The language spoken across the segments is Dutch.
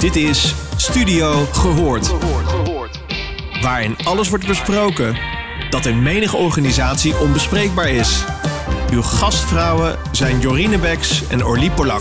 Dit is Studio Gehoord. Waarin alles wordt besproken dat in menige organisatie onbespreekbaar is. Uw gastvrouwen zijn Jorine Beks en Orlie Polak.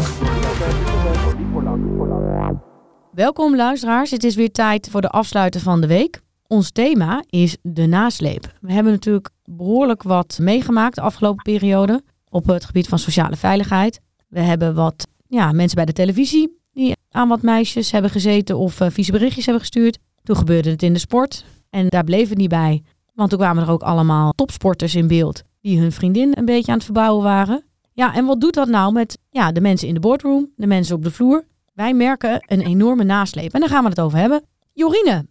Welkom luisteraars, het is weer tijd voor de afsluiten van de week. Ons thema is de nasleep. We hebben natuurlijk behoorlijk wat meegemaakt de afgelopen periode op het gebied van sociale veiligheid. We hebben wat ja, mensen bij de televisie die aan wat meisjes hebben gezeten of uh, vieze berichtjes hebben gestuurd. Toen gebeurde het in de sport en daar bleef het niet bij. Want toen kwamen er ook allemaal topsporters in beeld die hun vriendin een beetje aan het verbouwen waren. Ja, en wat doet dat nou met ja, de mensen in de boardroom, de mensen op de vloer? Wij merken een enorme nasleep en daar gaan we het over hebben. Jorine,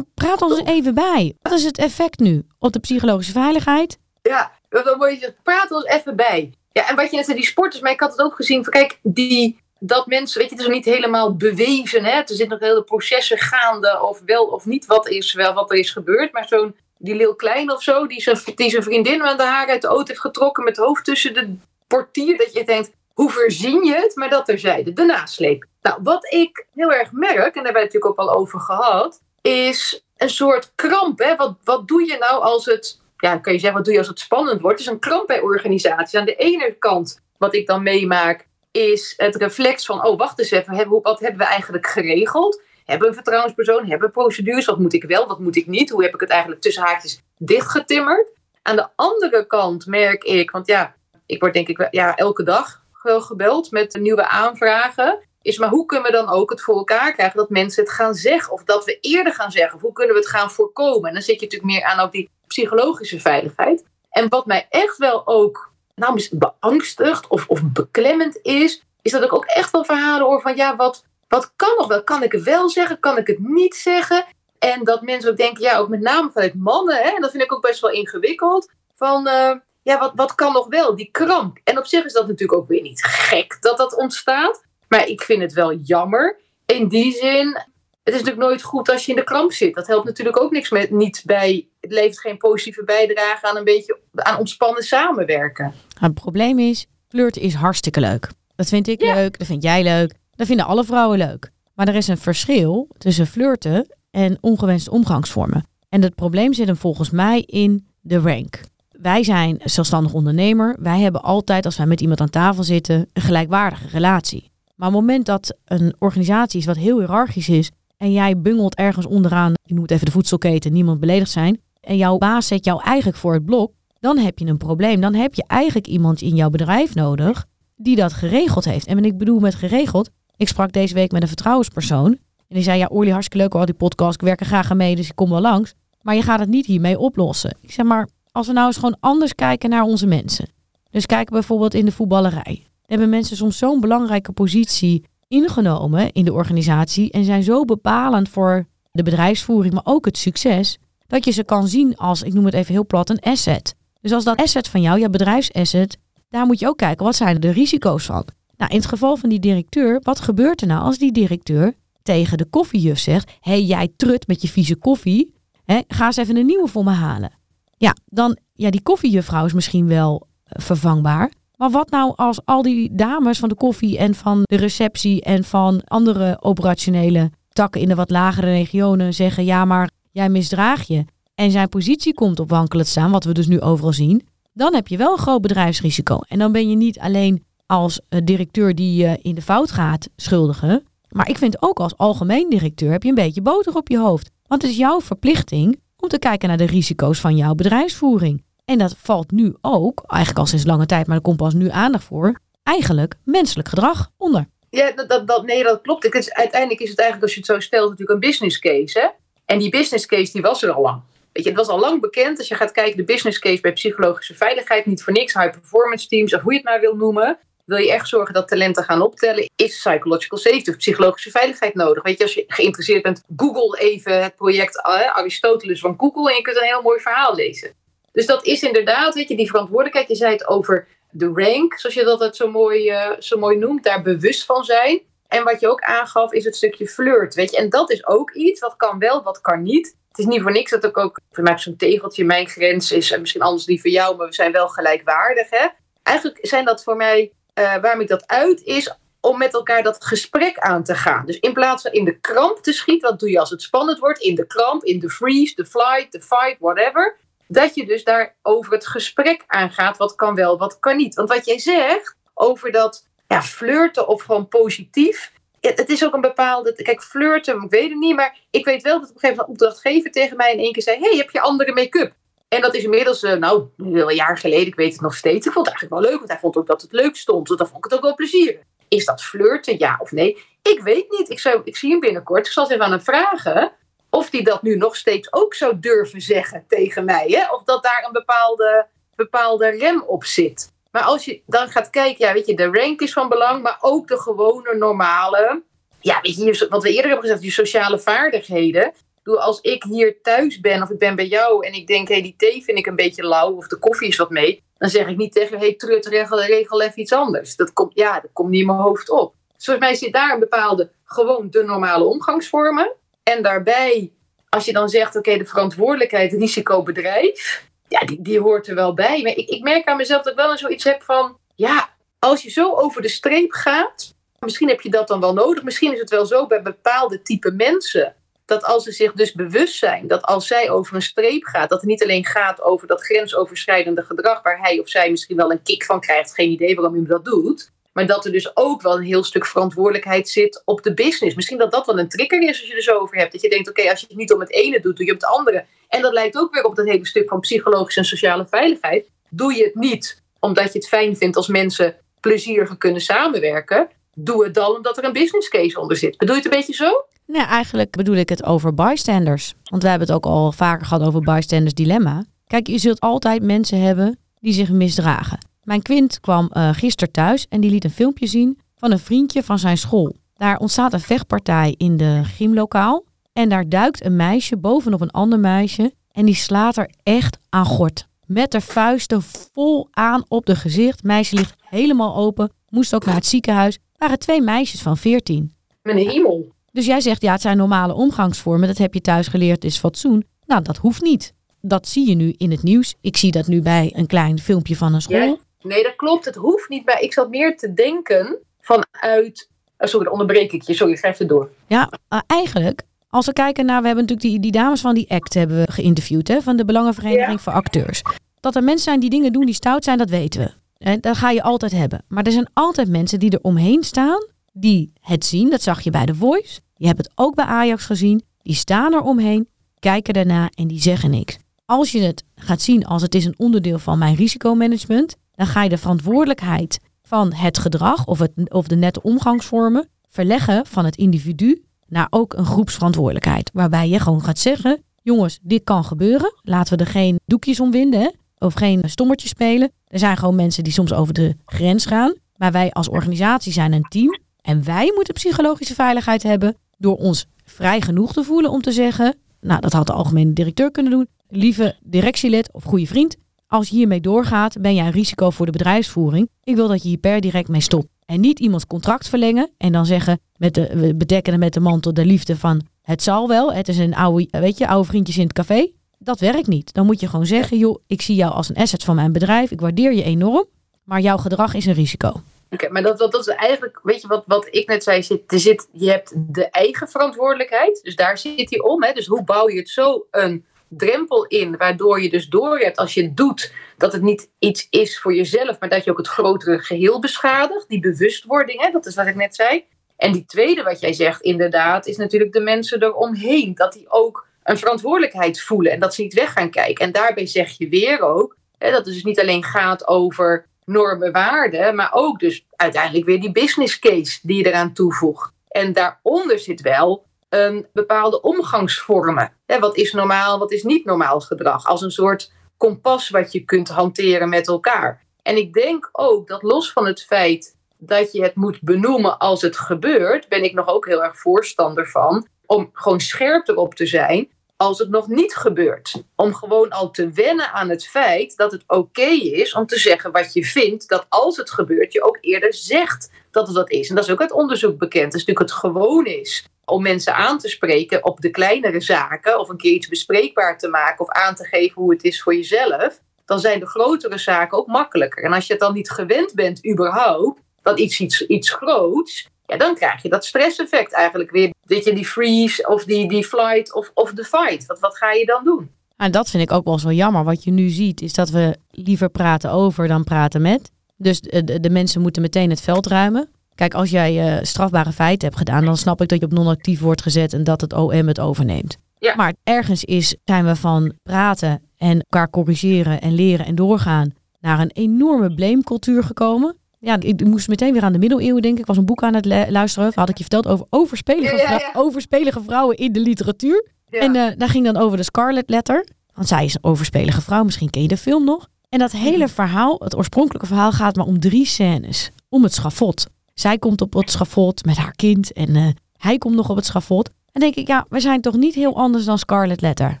praat ons even bij. Wat is het effect nu op de psychologische veiligheid? Ja, dan moet je praat ons even bij. Ja, en wat je net zei, die sporters, maar ik had het ook gezien. Van, kijk, die, dat mensen, weet je, het is niet helemaal bewezen. Hè? Er zitten nog hele processen gaande of wel of niet wat, is, wel, wat er is gebeurd. Maar zo'n, die Lil Klein of zo, die zijn, vriendin aan de haar uit de auto heeft getrokken met het hoofd tussen de portier. Dat je denkt, hoe verzin je het? Maar dat terzijde, de nasleep. Nou, wat ik heel erg merk, en daar hebben we het natuurlijk ook al over gehad, is een soort kramp. Hè? Wat, wat doe je nou als het ja, kun je zeggen, wat doe je als het spannend wordt? Is een kramp bij organisaties. Aan de ene kant, wat ik dan meemaak, is het reflex van, oh wacht eens even, wat hebben we eigenlijk geregeld? Hebben we een vertrouwenspersoon? Hebben we procedures? Wat moet ik wel, wat moet ik niet? Hoe heb ik het eigenlijk tussen haakjes dichtgetimmerd? Aan de andere kant merk ik, want ja, ik word denk ik ja, elke dag gebeld met nieuwe aanvragen. Is maar hoe kunnen we dan ook het voor elkaar krijgen dat mensen het gaan zeggen? Of dat we eerder gaan zeggen? Of hoe kunnen we het gaan voorkomen? En dan zit je natuurlijk meer aan ook die psychologische veiligheid. En wat mij echt wel ook nou, beangstigt of, of beklemmend is, is dat ik ook echt wel verhalen hoor van ja, wat, wat kan nog wel? Kan ik het wel zeggen? Kan ik het niet zeggen? En dat mensen ook denken, ja, ook met name vanuit mannen, hè, en dat vind ik ook best wel ingewikkeld, van uh, ja, wat, wat kan nog wel? Die kramp. En op zich is dat natuurlijk ook weer niet gek dat dat ontstaat, maar ik vind het wel jammer. In die zin het is natuurlijk nooit goed als je in de kramp zit. Dat helpt natuurlijk ook niks met, niet bij. Het levert geen positieve bijdrage aan een beetje aan ontspannen samenwerken. Het probleem is, flirten is hartstikke leuk. Dat vind ik leuk, dat vind jij leuk, dat vinden alle vrouwen leuk. Maar er is een verschil tussen flirten en ongewenste omgangsvormen. En het probleem zit hem volgens mij in de rank. Wij zijn zelfstandig ondernemer. Wij hebben altijd, als wij met iemand aan tafel zitten, een gelijkwaardige relatie. Maar op het moment dat een organisatie is wat heel hiërarchisch is, en jij bungelt ergens onderaan, je noemt even de voedselketen, niemand beledigd zijn, en jouw baas zet jou eigenlijk voor het blok, dan heb je een probleem. Dan heb je eigenlijk iemand in jouw bedrijf nodig die dat geregeld heeft. En ik bedoel met geregeld, ik sprak deze week met een vertrouwenspersoon. En die zei, ja Orly, hartstikke leuk al die podcast, ik werk er graag aan mee, dus ik kom wel langs. Maar je gaat het niet hiermee oplossen. Ik zeg maar, als we nou eens gewoon anders kijken naar onze mensen. Dus kijken bijvoorbeeld in de voetballerij. Hebben mensen soms zo'n belangrijke positie ingenomen in de organisatie en zijn zo bepalend voor de bedrijfsvoering, maar ook het succes, dat je ze kan zien als, ik noem het even heel plat, een asset. Dus als dat asset van jou, je bedrijfsasset, daar moet je ook kijken, wat zijn de risico's van? Nou, in het geval van die directeur, wat gebeurt er nou als die directeur tegen de koffiejuf zegt, hey, jij trut met je vieze koffie, hè, ga eens even een nieuwe voor me halen. Ja, dan, ja, die koffiejuffrouw is misschien wel eh, vervangbaar, maar wat nou als al die dames van de koffie en van de receptie en van andere operationele takken in de wat lagere regionen zeggen: ja, maar jij misdraag je. En zijn positie komt op wankelen staan, wat we dus nu overal zien. Dan heb je wel een groot bedrijfsrisico. En dan ben je niet alleen als eh, directeur die je in de fout gaat schuldigen. Maar ik vind ook als algemeen directeur heb je een beetje boter op je hoofd. Want het is jouw verplichting om te kijken naar de risico's van jouw bedrijfsvoering. En dat valt nu ook, eigenlijk al sinds lange tijd, maar er komt pas nu aandacht voor, eigenlijk menselijk gedrag onder. Ja, dat, dat, nee, dat klopt. Uiteindelijk is het eigenlijk, als je het zo stelt, natuurlijk een business case. Hè? En die business case die was er al lang. Weet je, het was al lang bekend. Als je gaat kijken, de business case bij psychologische veiligheid, niet voor niks, high performance teams, of hoe je het maar wil noemen. Wil je echt zorgen dat talenten gaan optellen, is psychological safety psychologische veiligheid nodig. Weet je, als je geïnteresseerd bent, google even het project Aristoteles van Google en je kunt een heel mooi verhaal lezen. Dus dat is inderdaad, weet je, die verantwoordelijkheid. Je zei het over de rank, zoals je dat zo mooi, uh, zo mooi noemt, daar bewust van zijn. En wat je ook aangaf, is het stukje flirt, weet je. En dat is ook iets, wat kan wel, wat kan niet. Het is niet voor niks dat ik ook, voor mij zo'n tegeltje, mijn grens is en misschien anders die voor jou, maar we zijn wel gelijkwaardig, hè. Eigenlijk zijn dat voor mij, uh, waarom ik dat uit, is om met elkaar dat gesprek aan te gaan. Dus in plaats van in de kramp te schieten, wat doe je als het spannend wordt? In de kramp, in de freeze, de flight, de fight, whatever. Dat je dus daar over het gesprek aangaat. Wat kan wel, wat kan niet. Want wat jij zegt over dat ja, flirten of gewoon positief. Het is ook een bepaalde. Kijk, flirten, ik weet het niet. Maar ik weet wel dat op een gegeven moment een opdrachtgever tegen mij in één keer zei: hey, heb je andere make-up? En dat is inmiddels, uh, nou, een jaar geleden, ik weet het nog steeds. Ik vond het eigenlijk wel leuk, want hij vond ook dat het leuk stond. Dus dan vond ik het ook wel plezierig. Is dat flirten, ja of nee? Ik weet niet. Ik, zou, ik zie hem binnenkort. Ik zal eens even aan hem vragen of hij dat nu nog steeds ook zou durven zeggen tegen mij. Hè? Of dat daar een bepaalde, bepaalde rem op zit. Maar als je dan gaat kijken, ja, weet je, de rank is van belang, maar ook de gewone, normale. Ja, weet je, wat we eerder hebben gezegd, die sociale vaardigheden. Als ik hier thuis ben of ik ben bij jou en ik denk, hé, hey, die thee vind ik een beetje lauw of de koffie is wat mee, dan zeg ik niet tegen, hé, hey, trut, regel, regel even iets anders. Dat komt, ja, dat komt niet in mijn hoofd op. Dus volgens mij zit daar een bepaalde, gewoon de normale omgangsvormen. En daarbij, als je dan zegt, oké, de verantwoordelijkheid, risicobedrijf, ja, die, die hoort er wel bij. Maar ik, ik merk aan mezelf dat ik wel eens zoiets heb van, ja, als je zo over de streep gaat, misschien heb je dat dan wel nodig. Misschien is het wel zo bij bepaalde type mensen dat als ze zich dus bewust zijn dat als zij over een streep gaat, dat het niet alleen gaat over dat grensoverschrijdende gedrag waar hij of zij misschien wel een kick van krijgt, geen idee waarom hij dat doet, maar dat er dus ook wel een heel stuk verantwoordelijkheid zit op de business. Misschien dat dat wel een trigger is als je er zo over hebt. Dat je denkt, oké, als je het niet om het ene doet, doe je het andere. En dat lijkt ook weer op dat hele stuk van psychologische en sociale veiligheid. Doe je het niet omdat je het fijn vindt als mensen plezierig kunnen samenwerken. Doe het dan omdat er een business case onder zit. Bedoel je het een beetje zo? Nee, eigenlijk bedoel ik het over bystanders. Want we hebben het ook al vaker gehad over bystanders dilemma. Kijk, je zult altijd mensen hebben die zich misdragen. Mijn kind kwam uh, gisteren thuis en die liet een filmpje zien van een vriendje van zijn school. Daar ontstaat een vechtpartij in de gymlokaal. En daar duikt een meisje bovenop een ander meisje. En die slaat er echt aan gort. Met de vuisten vol aan op de gezicht. Meisje ligt helemaal open. Moest ook naar het ziekenhuis. waren twee meisjes van 14. Mijn hemel. Dus jij zegt, ja, het zijn normale omgangsvormen. Dat heb je thuis geleerd, is fatsoen. Nou, dat hoeft niet. Dat zie je nu in het nieuws. Ik zie dat nu bij een klein filmpje van een school. Nee, dat klopt. Het hoeft niet. Maar ik zat meer te denken vanuit... Oh, sorry, dan onderbreek ik je. Sorry, schrijf het door. Ja, eigenlijk, als we kijken naar... We hebben natuurlijk die, die dames van die ACT hebben we geïnterviewd. Hè, van de Belangenvereniging voor Acteurs. Dat er mensen zijn die dingen doen die stout zijn, dat weten we. En dat ga je altijd hebben. Maar er zijn altijd mensen die er omheen staan die het zien. Dat zag je bij The Voice. Je hebt het ook bij Ajax gezien. Die staan er omheen, kijken daarna en die zeggen niks. Als je het gaat zien als het is een onderdeel van mijn risicomanagement, dan ga je de verantwoordelijkheid van het gedrag of, het, of de nette omgangsvormen verleggen van het individu naar ook een groepsverantwoordelijkheid. Waarbij je gewoon gaat zeggen, jongens, dit kan gebeuren. Laten we er geen doekjes om winden of geen stommertjes spelen. Er zijn gewoon mensen die soms over de grens gaan. Maar wij als organisatie zijn een team en wij moeten psychologische veiligheid hebben door ons vrij genoeg te voelen om te zeggen, nou dat had de algemene directeur kunnen doen, lieve directielid of goede vriend, als je hiermee doorgaat, ben jij een risico voor de bedrijfsvoering. Ik wil dat je hier per direct mee stopt. En niet iemands contract verlengen en dan zeggen, met de, we bedekken met de mantel de liefde van, het zal wel, het is een oude, weet je, oude vriendjes in het café. Dat werkt niet. Dan moet je gewoon zeggen, joh, ik zie jou als een asset van mijn bedrijf, ik waardeer je enorm, maar jouw gedrag is een risico. Oké, maar dat, dat, dat, is eigenlijk, weet je wat, wat ik net zei, zit, zit, je hebt de eigen verantwoordelijkheid, dus daar zit hij om. Hè? Dus hoe bouw je het zo een drempel in, waardoor je dus door hebt als je het doet, dat het niet iets is voor jezelf, maar dat je ook het grotere geheel beschadigt, die bewustwording, hè? dat is wat ik net zei. En die tweede wat jij zegt, inderdaad, is natuurlijk de mensen eromheen, dat die ook een verantwoordelijkheid voelen en dat ze niet weg gaan kijken. En daarbij zeg je weer ook, hè, dat het dus niet alleen gaat over normen, waarden, maar ook dus uiteindelijk weer die business case die je eraan toevoegt. En daaronder zit wel een bepaalde omgangsvormen. wat is normaal, wat is niet normaal gedrag? Als een soort kompas wat je kunt hanteren met elkaar. En ik denk ook dat los van het feit dat je het moet benoemen als het gebeurt, ben ik nog ook heel erg voorstander van om gewoon scherp erop te zijn als het nog niet gebeurt. Om gewoon al te wennen aan het feit dat het oké is om te zeggen wat je vindt, dat als het gebeurt, je ook eerder zegt dat het dat is. En dat is ook uit onderzoek bekend. Dat is natuurlijk het gewoon is om mensen aan te spreken op de kleinere zaken, of een keer iets bespreekbaar te maken, of aan te geven hoe het is voor jezelf, dan zijn de grotere zaken ook makkelijker. En als je het dan niet gewend bent, überhaupt, dat iets, iets, iets groots, ja, dan krijg je dat stresseffect eigenlijk weer. Dat je die freeze of die, die flight of, of de fight. Wat, wat ga je dan doen? En dat vind ik ook wel zo jammer. Wat je nu ziet, is dat we liever praten over dan praten met. Dus de, de mensen moeten meteen het veld ruimen. Kijk, als jij uh, strafbare feiten hebt gedaan, dan snap ik dat je op non-actief wordt gezet en dat het OM het overneemt. Ja. Maar ergens is, zijn we van praten en elkaar corrigeren en leren en doorgaan naar een enorme blamecultuur gekomen. Ja, ik moest meteen weer aan de middeleeuwen denken. Ik was een boek aan het luisteren. Had ik je verteld over overspelige, Ja, ja, ja. overspelige vrouwen in de literatuur. En eh, daar ging dan over de Scarlet Letter. Want zij is een overspelige vrouw. Misschien ken je de film nog. En dat hele verhaal, het oorspronkelijke verhaal, gaat maar om drie scènes. Om het schafot. Zij komt op het schafot met haar kind. En eh, hij komt nog op het schafot. En denk ik, ja, we zijn toch niet heel anders dan Scarlet Letter.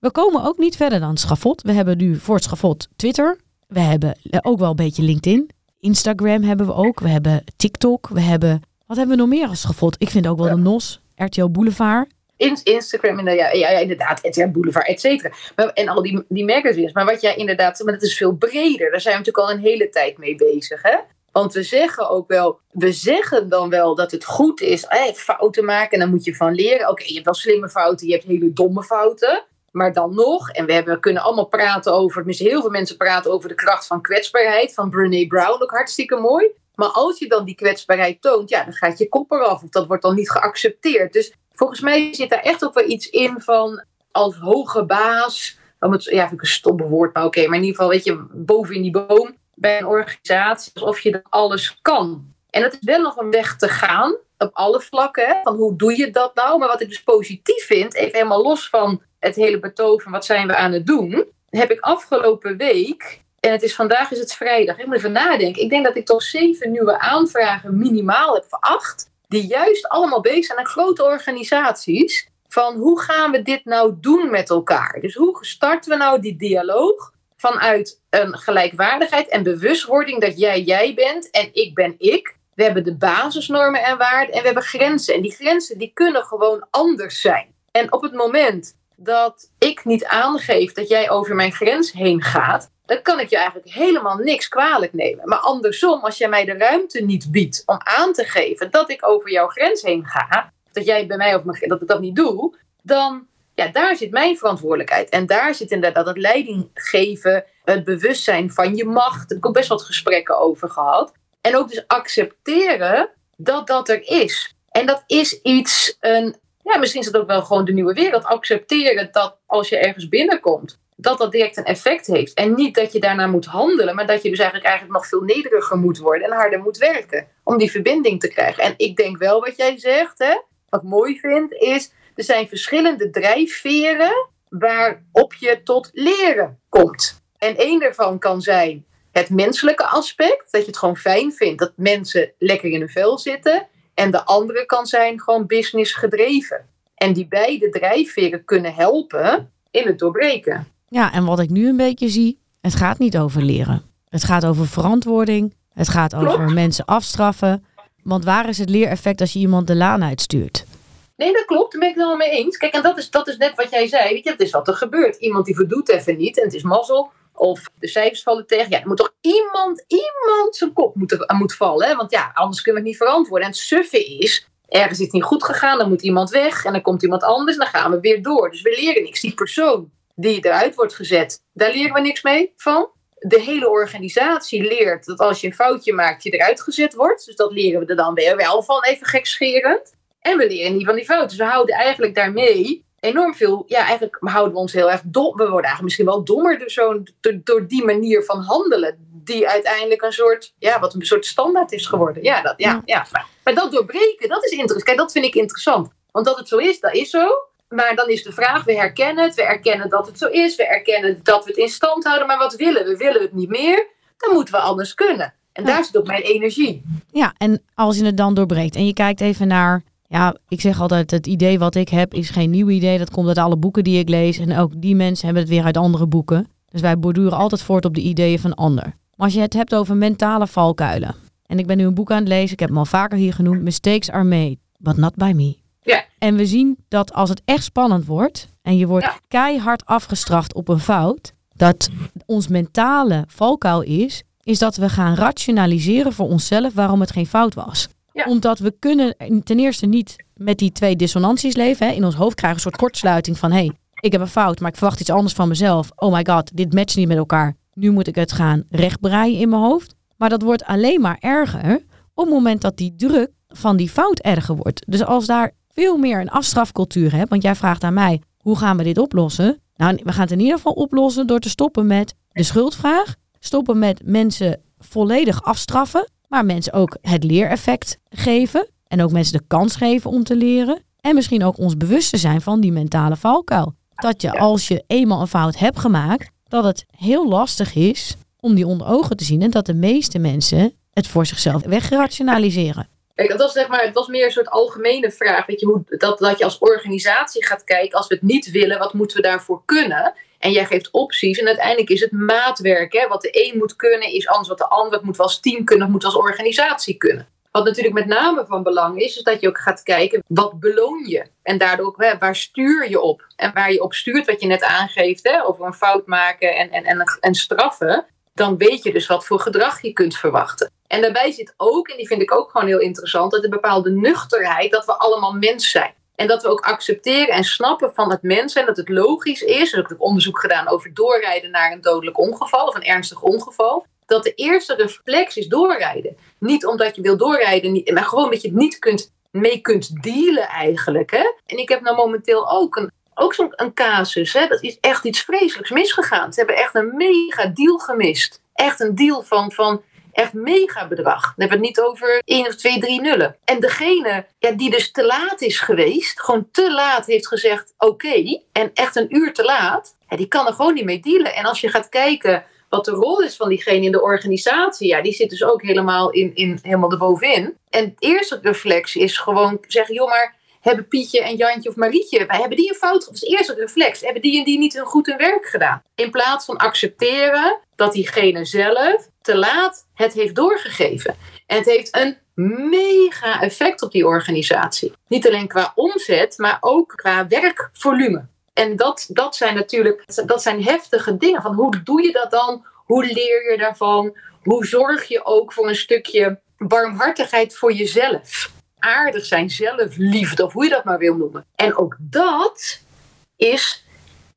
We komen ook niet verder dan het schafot. We hebben nu voor het schafot Twitter. We hebben eh, ook wel een beetje LinkedIn. Instagram hebben we ook. We hebben TikTok. We hebben... Wat hebben we nog meer als schafot? Ik vind ook wel de NOS. RTL Boulevard. In, Instagram, en, ja, ja, ja, inderdaad, RTL Boulevard, et cetera. En al die, die magazines. Maar wat jij inderdaad, maar dat is veel breder. Daar zijn we natuurlijk al een hele tijd mee bezig, hè? Want we zeggen ook wel, we zeggen dan wel dat het goed is eh, fouten maken en dan moet je van leren. Oké, je hebt wel slimme fouten, je hebt hele domme fouten. Maar dan nog, en we, hebben, kunnen allemaal praten over, tenminste heel veel mensen praten over de kracht van kwetsbaarheid van Brene Brown, ook hartstikke mooi. Maar als je dan die kwetsbaarheid toont, ja, dan gaat je kop eraf. Of dat wordt dan niet geaccepteerd. Dus volgens mij zit daar echt ook wel iets in van als hoge baas. Om het, ja, vind ik een stomme woord, maar oké. maar in ieder geval, weet je, boven in die boom bij een organisatie. Alsof je dan alles kan. En dat is wel nog een weg te gaan. Op alle vlakken. Hè, van hoe doe je dat nou? Maar wat ik dus positief vind, even helemaal los van het hele betoog van wat zijn we aan het doen. Heb ik afgelopen week en het is vandaag is het vrijdag. Ik moet even nadenken. Ik denk dat ik toch zeven nieuwe aanvragen minimaal heb, of acht. Die juist allemaal bezig zijn aan grote organisaties. Van hoe gaan we dit nou doen met elkaar? Dus hoe starten we nou die dialoog vanuit een gelijkwaardigheid en bewustwording dat jij jij bent en ik ben ik. We hebben de basisnormen en waarden en we hebben grenzen. En die grenzen die kunnen gewoon anders zijn. En op het moment dat ik niet aangeef dat jij over mijn grens heen gaat, dan kan ik je eigenlijk helemaal niks kwalijk nemen. Maar andersom, als jij mij de ruimte niet biedt om aan te geven dat ik over jouw grens heen ga, dat jij bij mij over mijn, dat ik dat niet doe, dan ja, daar zit mijn verantwoordelijkheid. En daar zit inderdaad het leiding geven, het bewustzijn van je macht. Daar heb ik ook best wat gesprekken over gehad. En ook dus accepteren dat dat er is. En dat is iets, een, ja, misschien is het ook wel gewoon de nieuwe wereld. Accepteren dat als je ergens binnenkomt, dat dat direct een effect heeft. En niet dat je daarna moet handelen, maar dat je dus eigenlijk, eigenlijk nog veel nederiger moet worden en harder moet werken om die verbinding te krijgen. En ik denk wel wat jij zegt, hè, wat ik mooi vind, is er zijn verschillende drijfveren waarop je tot leren komt. En één daarvan kan zijn het menselijke aspect, dat je het gewoon fijn vindt dat mensen lekker in hun vel zitten. En de andere kan zijn gewoon business gedreven. En die beide drijfveren kunnen helpen in het doorbreken. Ja, en wat ik nu een beetje zie, het gaat niet over leren. Het gaat over verantwoording. Het gaat over mensen afstraffen. Want waar is het leereffect als je iemand de laan uitstuurt? Nee, dat klopt. Daar ben ik het helemaal mee eens. Kijk, en dat is, dat is net wat jij zei. Weet je, dat is wat er gebeurt. Iemand die voldoet even niet en het is mazzel. Of de cijfers vallen tegen. Ja, er moet toch iemand, iemand zijn kop moet, er, moet vallen. Hè? Want ja, anders kunnen we het niet verantwoorden. En het suffe is, ergens is het niet goed gegaan. Dan moet iemand weg en dan komt iemand anders. En dan gaan we weer door. Dus we leren niks. Die persoon die eruit wordt gezet, daar leren we niks mee van. De hele organisatie leert dat als je een foutje maakt, je eruit gezet wordt. Dus dat leren we er dan weer wel van, even gekscherend. En we leren niet van die fouten. Dus we houden eigenlijk daarmee enorm veel. Ja, eigenlijk houden we ons heel erg dom. We worden eigenlijk misschien wel dommer door, zo'n, door, die manier van handelen. Die uiteindelijk een soort, ja, wat een soort standaard is geworden. Ja, dat, ja, ja. Maar, maar dat doorbreken, dat is interessant. Kijk, dat vind ik interessant. Want dat het zo is, dat is zo. Maar dan is de vraag, we herkennen het. We erkennen dat het zo is. We erkennen dat we het in stand houden. Maar wat willen we? Willen we het niet meer? Dan moeten we anders kunnen. En daar zit ook mijn energie. Ja, en als je het dan doorbreekt en je kijkt even naar... Ja, ik zeg altijd, het idee wat ik heb is geen nieuw idee. Dat komt uit alle boeken die ik lees. En ook die mensen hebben het weer uit andere boeken. Dus wij borduren altijd voort op de ideeën van ander. Maar als je het hebt over mentale valkuilen. En ik ben nu een boek aan het lezen. Ik heb hem al vaker hier genoemd. Mistakes are made, but not by me. Ja. En we zien dat als het echt spannend wordt... en je wordt Ja. keihard afgestraft op een fout... dat ons mentale valkuil is... is dat we gaan rationaliseren voor onszelf waarom het geen fout was. Omdat we kunnen ten eerste niet met die twee dissonanties leven. Hè. In ons hoofd krijgen we een soort kortsluiting van... hé, hey, ik heb een fout, maar ik verwacht iets anders van mezelf. Oh my god, dit matcht niet met elkaar. Nu moet ik het gaan rechtbreien in mijn hoofd. Maar dat wordt alleen maar erger op het moment dat die druk van die fout erger wordt. Dus als daar veel meer een afstrafcultuur hebt... want jij vraagt aan mij, hoe gaan we dit oplossen? Nou, we gaan het in ieder geval oplossen door te stoppen met de schuldvraag. Stoppen met mensen volledig afstraffen, maar mensen ook het leereffect geven. En ook mensen de kans geven om te leren. En misschien ook ons bewust te zijn van die mentale valkuil. Dat je als je eenmaal een fout hebt gemaakt, dat het heel lastig is om die onder ogen te zien. En dat de meeste mensen het voor zichzelf wegrationaliseren. Kijk, dat was, zeg maar, het was meer een soort algemene vraag. Weet je, hoe, dat, dat je als organisatie gaat kijken, als we het niet willen, wat moeten we daarvoor kunnen? En jij geeft opties. En uiteindelijk is het maatwerk. Hè? Wat de een moet kunnen, is anders wat de ander. Het moet we als team kunnen, het moet als organisatie kunnen. Wat natuurlijk met name van belang is, is dat je ook gaat kijken, wat beloon je? En daardoor ook, hè, waar stuur je op? En waar je op stuurt, wat je net aangeeft, hè, over een fout maken en, en, en, en straffen, dan weet je dus wat voor gedrag je kunt verwachten. En daarbij zit ook, en die vind ik ook gewoon heel interessant, dat een bepaalde nuchterheid, dat we allemaal mens zijn. En dat we ook accepteren en snappen van het mens zijn, dat het logisch is. Er is ook onderzoek gedaan over doorrijden naar een dodelijk ongeval of een ernstig ongeval. Dat de eerste reflex is doorrijden. Niet omdat je wil doorrijden, maar gewoon dat je het niet kunt, mee kunt dealen eigenlijk. Hè? En ik heb nou momenteel ook een, ook zo'n een casus. Hè? Dat is echt iets vreselijks misgegaan. Ze hebben echt een mega deal gemist. Echt een deal van, van echt mega bedrag. Dan hebben we het niet over 1 of 2, 3 nullen. En degene ja, die dus te laat is geweest, gewoon te laat heeft gezegd oké, en echt een uur te laat, die kan er gewoon niet mee dealen. En als je gaat kijken wat de rol is van diegene in de organisatie, ja, die zit dus ook helemaal, in, in, helemaal erbovenin. En het eerste reflex is gewoon zeggen, joh maar hebben Pietje en Jantje of Marietje, wij hebben die een fout, dat is eerste reflex, hebben die en die niet hun goed werk gedaan. In plaats van accepteren dat diegene zelf te laat het heeft doorgegeven. En het heeft een mega effect op die organisatie. Niet alleen qua omzet, maar ook qua werkvolume. En dat, dat zijn natuurlijk dat zijn heftige dingen. Van hoe doe je dat dan? Hoe leer je daarvan? Hoe zorg je ook voor een stukje barmhartigheid voor jezelf? Aardig zijn, zelfliefde, of hoe je dat maar wil noemen. En ook dat is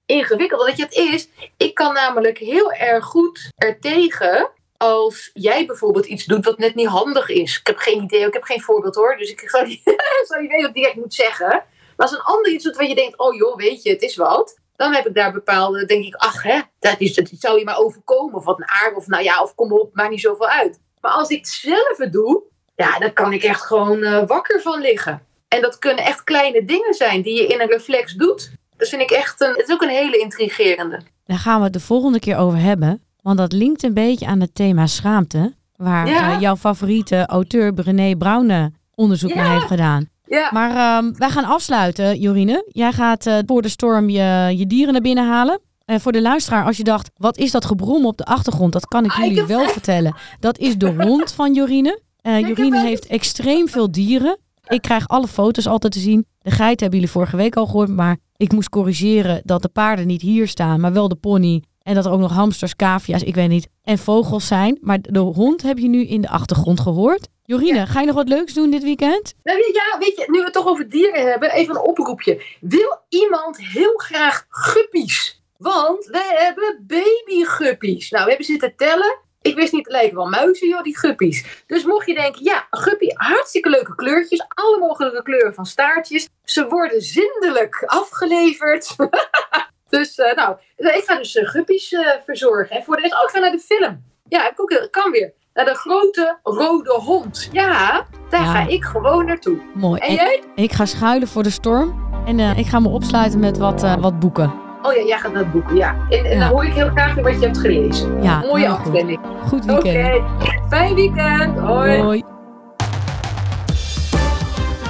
ingewikkeld. Dat je het is. Ik kan namelijk heel erg goed ertegen als jij bijvoorbeeld iets doet wat net niet handig is. Ik heb geen idee, ik heb geen voorbeeld hoor. Dus ik zou niet, niet weten wat direct moet zeggen. Maar als een ander iets doet waar je denkt, oh joh, weet je, het is wat. Dan heb ik daar bepaalde, denk ik, ach hè, dat, is, zou je maar overkomen. Of wat een aard, of nou ja, of kom op, maakt niet zoveel uit. Maar als ik het zelf doe, ja, dan kan ik echt gewoon uh, wakker van liggen. En dat kunnen echt kleine dingen zijn die je in een reflex doet. Dat vind ik echt een, het is ook een hele intrigerende. Daar gaan we het de volgende keer over hebben. Want dat linkt een beetje aan het thema schaamte. Waar Ja. eh, jouw favoriete auteur Brené Brown onderzoek Ja. naar heeft gedaan. Ja, Maar ehm, wij gaan afsluiten, Jorine. Jij gaat eh, voor de storm je, je dieren naar binnen halen. En voor de luisteraar, als je dacht, wat is dat gebrom op de achtergrond? Dat kan ik Ah, jullie wel vertellen. Dat is de hond van Jorine. Eh, Jorine heeft extreem veel dieren. Ik krijg alle foto's altijd te zien. De geit hebben jullie vorige week al gehoord. Maar ik moest corrigeren dat de paarden niet hier staan, maar wel de pony. En dat er ook nog hamsters, cavia's, ik weet niet, en vogels zijn. Maar de hond heb je nu in de achtergrond gehoord. Jorine, ga je nog wat leuks doen dit weekend? Nou, ja, weet je, nu we het toch over dieren hebben, even een oproepje. Wil iemand heel graag guppies? Want wij hebben babyguppies. Nou, we hebben zitten tellen. Ik wist niet, het lijken wel muizen, joh, die guppies. Dus mocht je denken, ja, guppy, hartstikke leuke kleurtjes. Alle mogelijke kleuren van staartjes. Ze worden zindelijk afgeleverd. dus, eh, nou, ik ga dus eh, guppies eh, verzorgen. En voor de rest, oh, ik ga naar de film. Ja, ik ook, kan weer. Naar de grote rode hond. Ja, daar Ja. ga ik gewoon naartoe. Mooi. En En jij? ik ga schuilen voor de storm. En ik ga me opsluiten met wat, wat boeken. Oh ja, jij gaat naar het boeken, ja. En, en Ja. dan hoor ik heel graag weer wat je hebt gelezen. Ja, Mooie heel goed. Goed Oké, weekend. fijn weekend. Hoi. Hoi.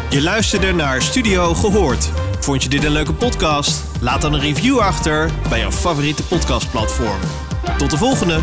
Je luisterde naar Studio Gehoord. Vond je dit een leuke podcast? Laat dan een review achter bij jouw favoriete podcastplatform. Tot de volgende!